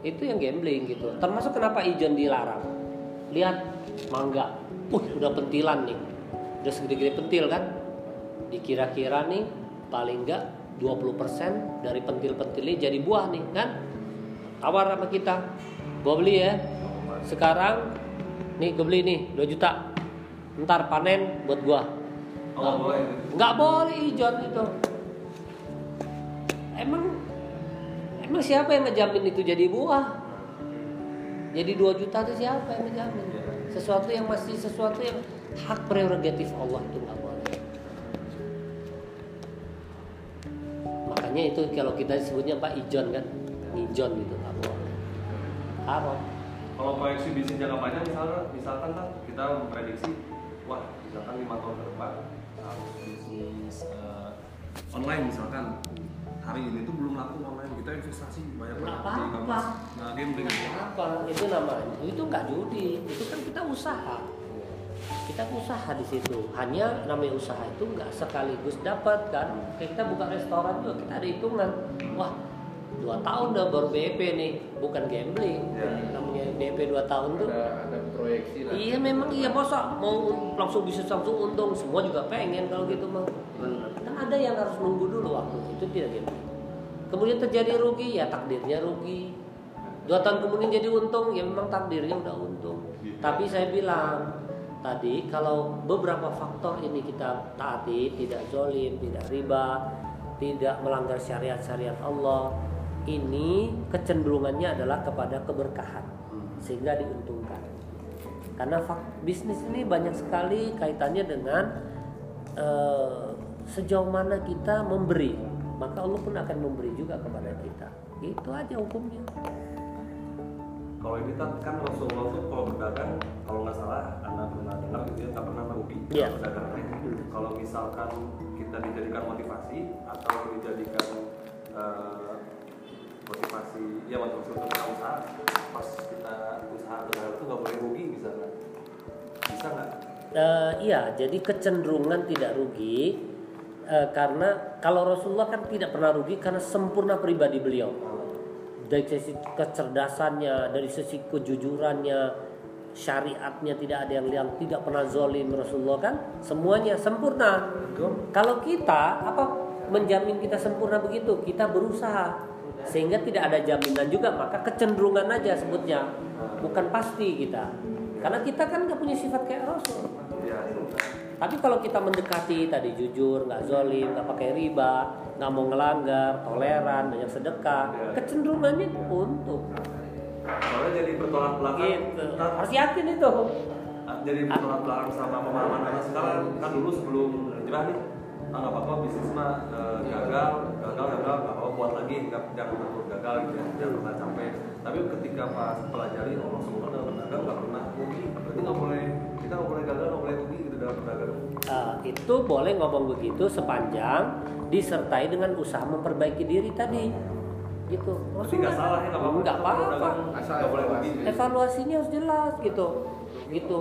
Itu yang gambling gitu. Termasuk kenapa ijon dilarang? Lihat mangga. Uh udah pentilan nih. Udah segede-gede pentil kan? Dikira-kira nih paling enggak 20% dari pentil-pentilnya jadi buah nih kan? Tawar sama kita. Gua beli ya sekarang nih gue beli nih 2 juta. Ntar panen buat gua. Oh, nggak boleh. nggak boleh ijon itu. Emang emang siapa yang ngejamin itu jadi buah? Jadi 2 juta itu siapa yang ngejamin? Sesuatu yang masih sesuatu yang hak prerogatif Allah itu nggak boleh. Makanya itu kalau kita sebutnya apa ijon kan ijon gitu nggak boleh. Haram Kalau proyeksi bisnis jangka panjang misalnya, misalkan kan kita memprediksi, wah misalkan lima tahun ke depan harus bisnis eh, online misalkan hari ini tuh belum laku online kita investasi banyak banget di apa-apa. e-commerce. nah gambling apa itu namanya itu nggak judi itu kan kita usaha kita usaha di situ hanya namanya usaha itu nggak sekaligus dapat kan kita buka restoran juga kita ada hitungan wah dua tahun udah baru BEP nih bukan gambling Ya. namanya BEP dua tahun tuh ada ada proyeksi lah Iya memang iya masa mau langsung bisa langsung untung semua juga pengen kalau gitu mah. Kan ada yang harus nunggu dulu waktu itu tidak gitu. Kemudian terjadi rugi ya takdirnya rugi. Dua tahun kemudian jadi untung ya memang takdirnya udah untung. Tapi saya bilang tadi kalau beberapa faktor ini kita taati tidak zolim, tidak riba, tidak melanggar syariat-syariat Allah, ini kecenderungannya adalah kepada keberkahan sehingga diuntungkan karena bisnis ini banyak sekali kaitannya dengan eh, sejauh mana kita memberi maka Allah pun akan memberi juga kepada kita itu aja hukumnya Kalau ini kan, kan Rasulullah tuh kalau berdagang, kalau nggak salah, anda pernah dengar gitu ya, nggak pernah rugi Iya. dalam berdagang. Kalau misalkan kita dijadikan motivasi atau dijadikan eh, motivasi, ya motivasi untuk kita usaha, pas kita usaha berdagang itu nggak boleh rugi misalnya, bisa nggak? Eh, iya jadi kecenderungan tidak rugi eh, karena kalau Rasulullah kan tidak pernah rugi karena sempurna pribadi beliau dari sisi kecerdasannya, dari sisi kejujurannya, syariatnya tidak ada yang yang tidak pernah zolim Rasulullah kan semuanya sempurna. Kalau kita apa menjamin kita sempurna begitu? Kita berusaha sehingga tidak ada jaminan juga maka kecenderungan aja sebutnya bukan pasti kita karena kita kan nggak punya sifat kayak Rasul. Tapi kalau kita mendekati tadi jujur, nggak zolim, nggak pakai riba, nggak mau ngelanggar, toleran, banyak sedekah, kecenderungannya untuk soalnya jadi bertolak belakang. gitu. Harus yakin itu. jadi bertolak belakang sama pemahaman karena sekarang kan dulu sebelum hijrah nih ah nggak apa-apa bisnis mah eh, gagal gagal gagal nggak apa-apa buat lagi nggak jangan takut gagal gitu ya jangan pernah capek tapi ketika pas pelajari oh semua dalam berdagang nggak pernah rugi berarti nggak boleh kita nggak boleh gagal nggak boleh rugi gitu dalam berdagang Eh, itu boleh ngomong begitu sepanjang disertai dengan usaha memperbaiki diri tadi. Gitu. tapi nggak salah ya nggak apa-apa Nggak apa-apa. rugi evaluasi. evaluasinya harus jelas gitu gitu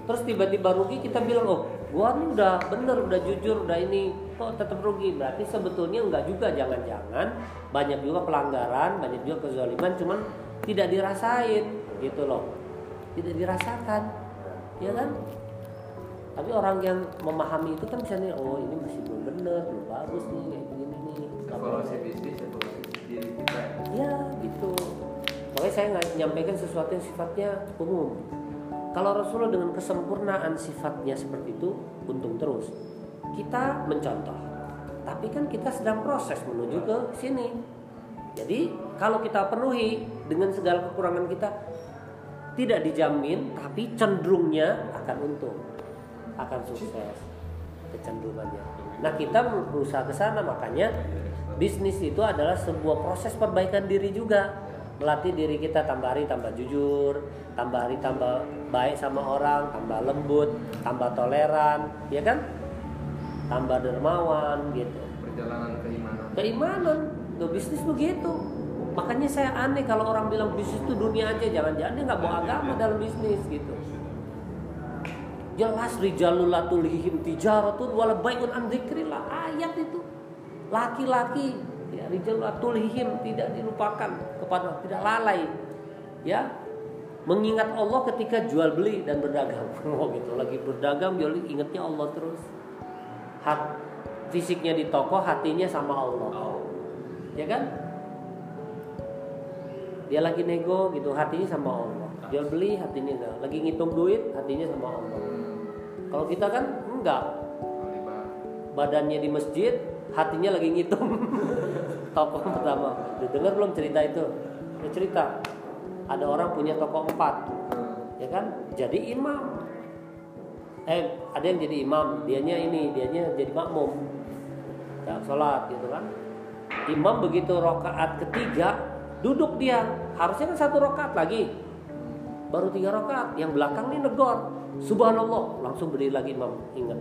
terus tiba-tiba rugi kita bilang oh gua nih udah bener udah jujur udah ini kok tetap rugi? Berarti sebetulnya enggak juga jangan-jangan banyak juga pelanggaran banyak juga kezaliman cuman tidak dirasain gitu loh. Tidak dirasakan ya kan? Tapi orang yang memahami itu kan misalnya oh ini masih belum bener belum bagus nih kayak gini nih. Evaluasi bisnis evaluasi diri kita. Ya gitu. Makanya saya nggak menyampaikan sesuatu yang sifatnya umum. Kalau Rasulullah dengan kesempurnaan sifatnya seperti itu, untung terus. Kita mencontoh. Tapi kan kita sedang proses menuju ke sini. Jadi kalau kita penuhi dengan segala kekurangan kita, tidak dijamin, tapi cenderungnya akan untung, akan sukses kecenderungannya. Nah kita berusaha ke sana makanya bisnis itu adalah sebuah proses perbaikan diri juga melatih diri kita tambah hari tambah jujur tambah hari tambah baik sama orang tambah lembut tambah toleran ya kan? Tambah dermawan gitu. Perjalanan keimanan. Keimanan. Tuh bisnis begitu. Makanya saya aneh kalau orang bilang bisnis itu dunia aja. Jangan-jangan dia nggak bawa agama dalam bisnis gitu. Jelas rijalul la tulhihim tijaratun wala bai'un an dzikrillah. Ayat itu. Laki-laki ya rijalul la tulhihim tidak dilupakan kepada tidak lalai ya. Mengingat Allah ketika jual beli dan berdagang. (laughs) Oh gitu. Lagi berdagang jual beli ingatnya Allah terus. Hat fisiknya di toko hatinya sama Allah. Ya kan? Dia lagi nego gitu. Hatinya sama Allah. Jual beli hatinya enggak. Lagi ngitung duit hatinya sama Allah. Kalau kita kan enggak. Badannya di masjid hatinya lagi ngitung (laughs) toko pertama. Udah dengar belum cerita itu? Ya cerita ada orang punya toko empat ya kan? Jadi imam. Eh ada yang jadi imam dianya ini dianya jadi makmum. Ya, sholat gitu kan? Imam begitu rokaat ketiga duduk dia. Harusnya kan satu rokaat lagi. Baru tiga rokaat yang belakang nih negor. Subhanallah langsung berdiri lagi imam. Ingat.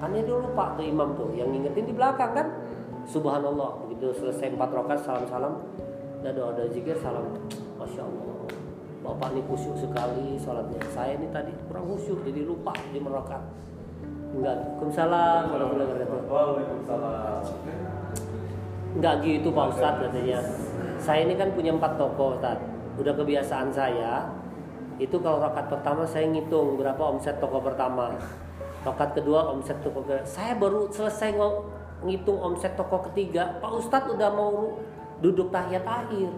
Dia dulu lupa tuh imam tuh yang ngingetin di belakang kan subhanallah begitu selesai empat rokaat salam salam dan doa doa zikir salam masya allah bapak ini khusyuk sekali sholatnya saya ini tadi kurang khusyuk jadi lupa di merokat enggak Waalaikumsalam. Enggak gitu Pak Ustadz katanya. Saya ini kan punya empat toko Ustadz. Udah kebiasaan saya itu kalau rokat pertama saya ngitung berapa omset toko pertama. Rokat kedua omset toko kedua. Saya baru selesai ngo- ngitung omset toko ketiga. Pak Ustadz udah mau duduk tahiyat akhir.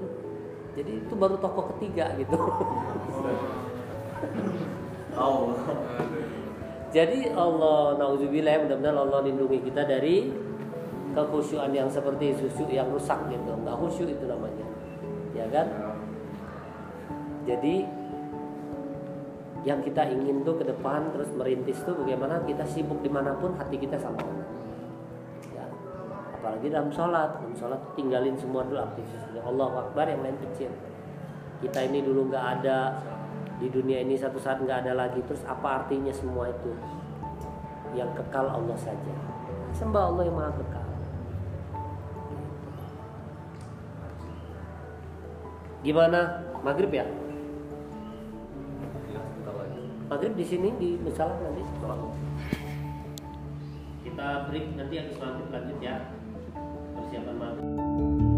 Jadi itu baru toko ketiga gitu. Allah. (laughs) Jadi Allah nauzubillah mudah-mudahan Allah lindungi kita dari kekhusyuan yang seperti susu yang rusak gitu. Enggak khusyuk itu namanya. Ya kan? Jadi yang kita ingin tuh ke depan terus merintis tuh bagaimana kita sibuk di mana pun hati kita sama Allah. Apalagi dalam sholat, dalam sholat tinggalin semua dulu aktivitasnya. Allah Akbar yang lain kecil. Kita ini dulu nggak ada di dunia ini satu saat nggak ada lagi. Terus apa artinya semua itu? Yang kekal Allah saja. Sembah Allah yang maha kekal. Gimana? Maghrib ya? Maghrib di sini di misalnya nanti. Kita break nanti habis maghrib lanjut ya persiapan mati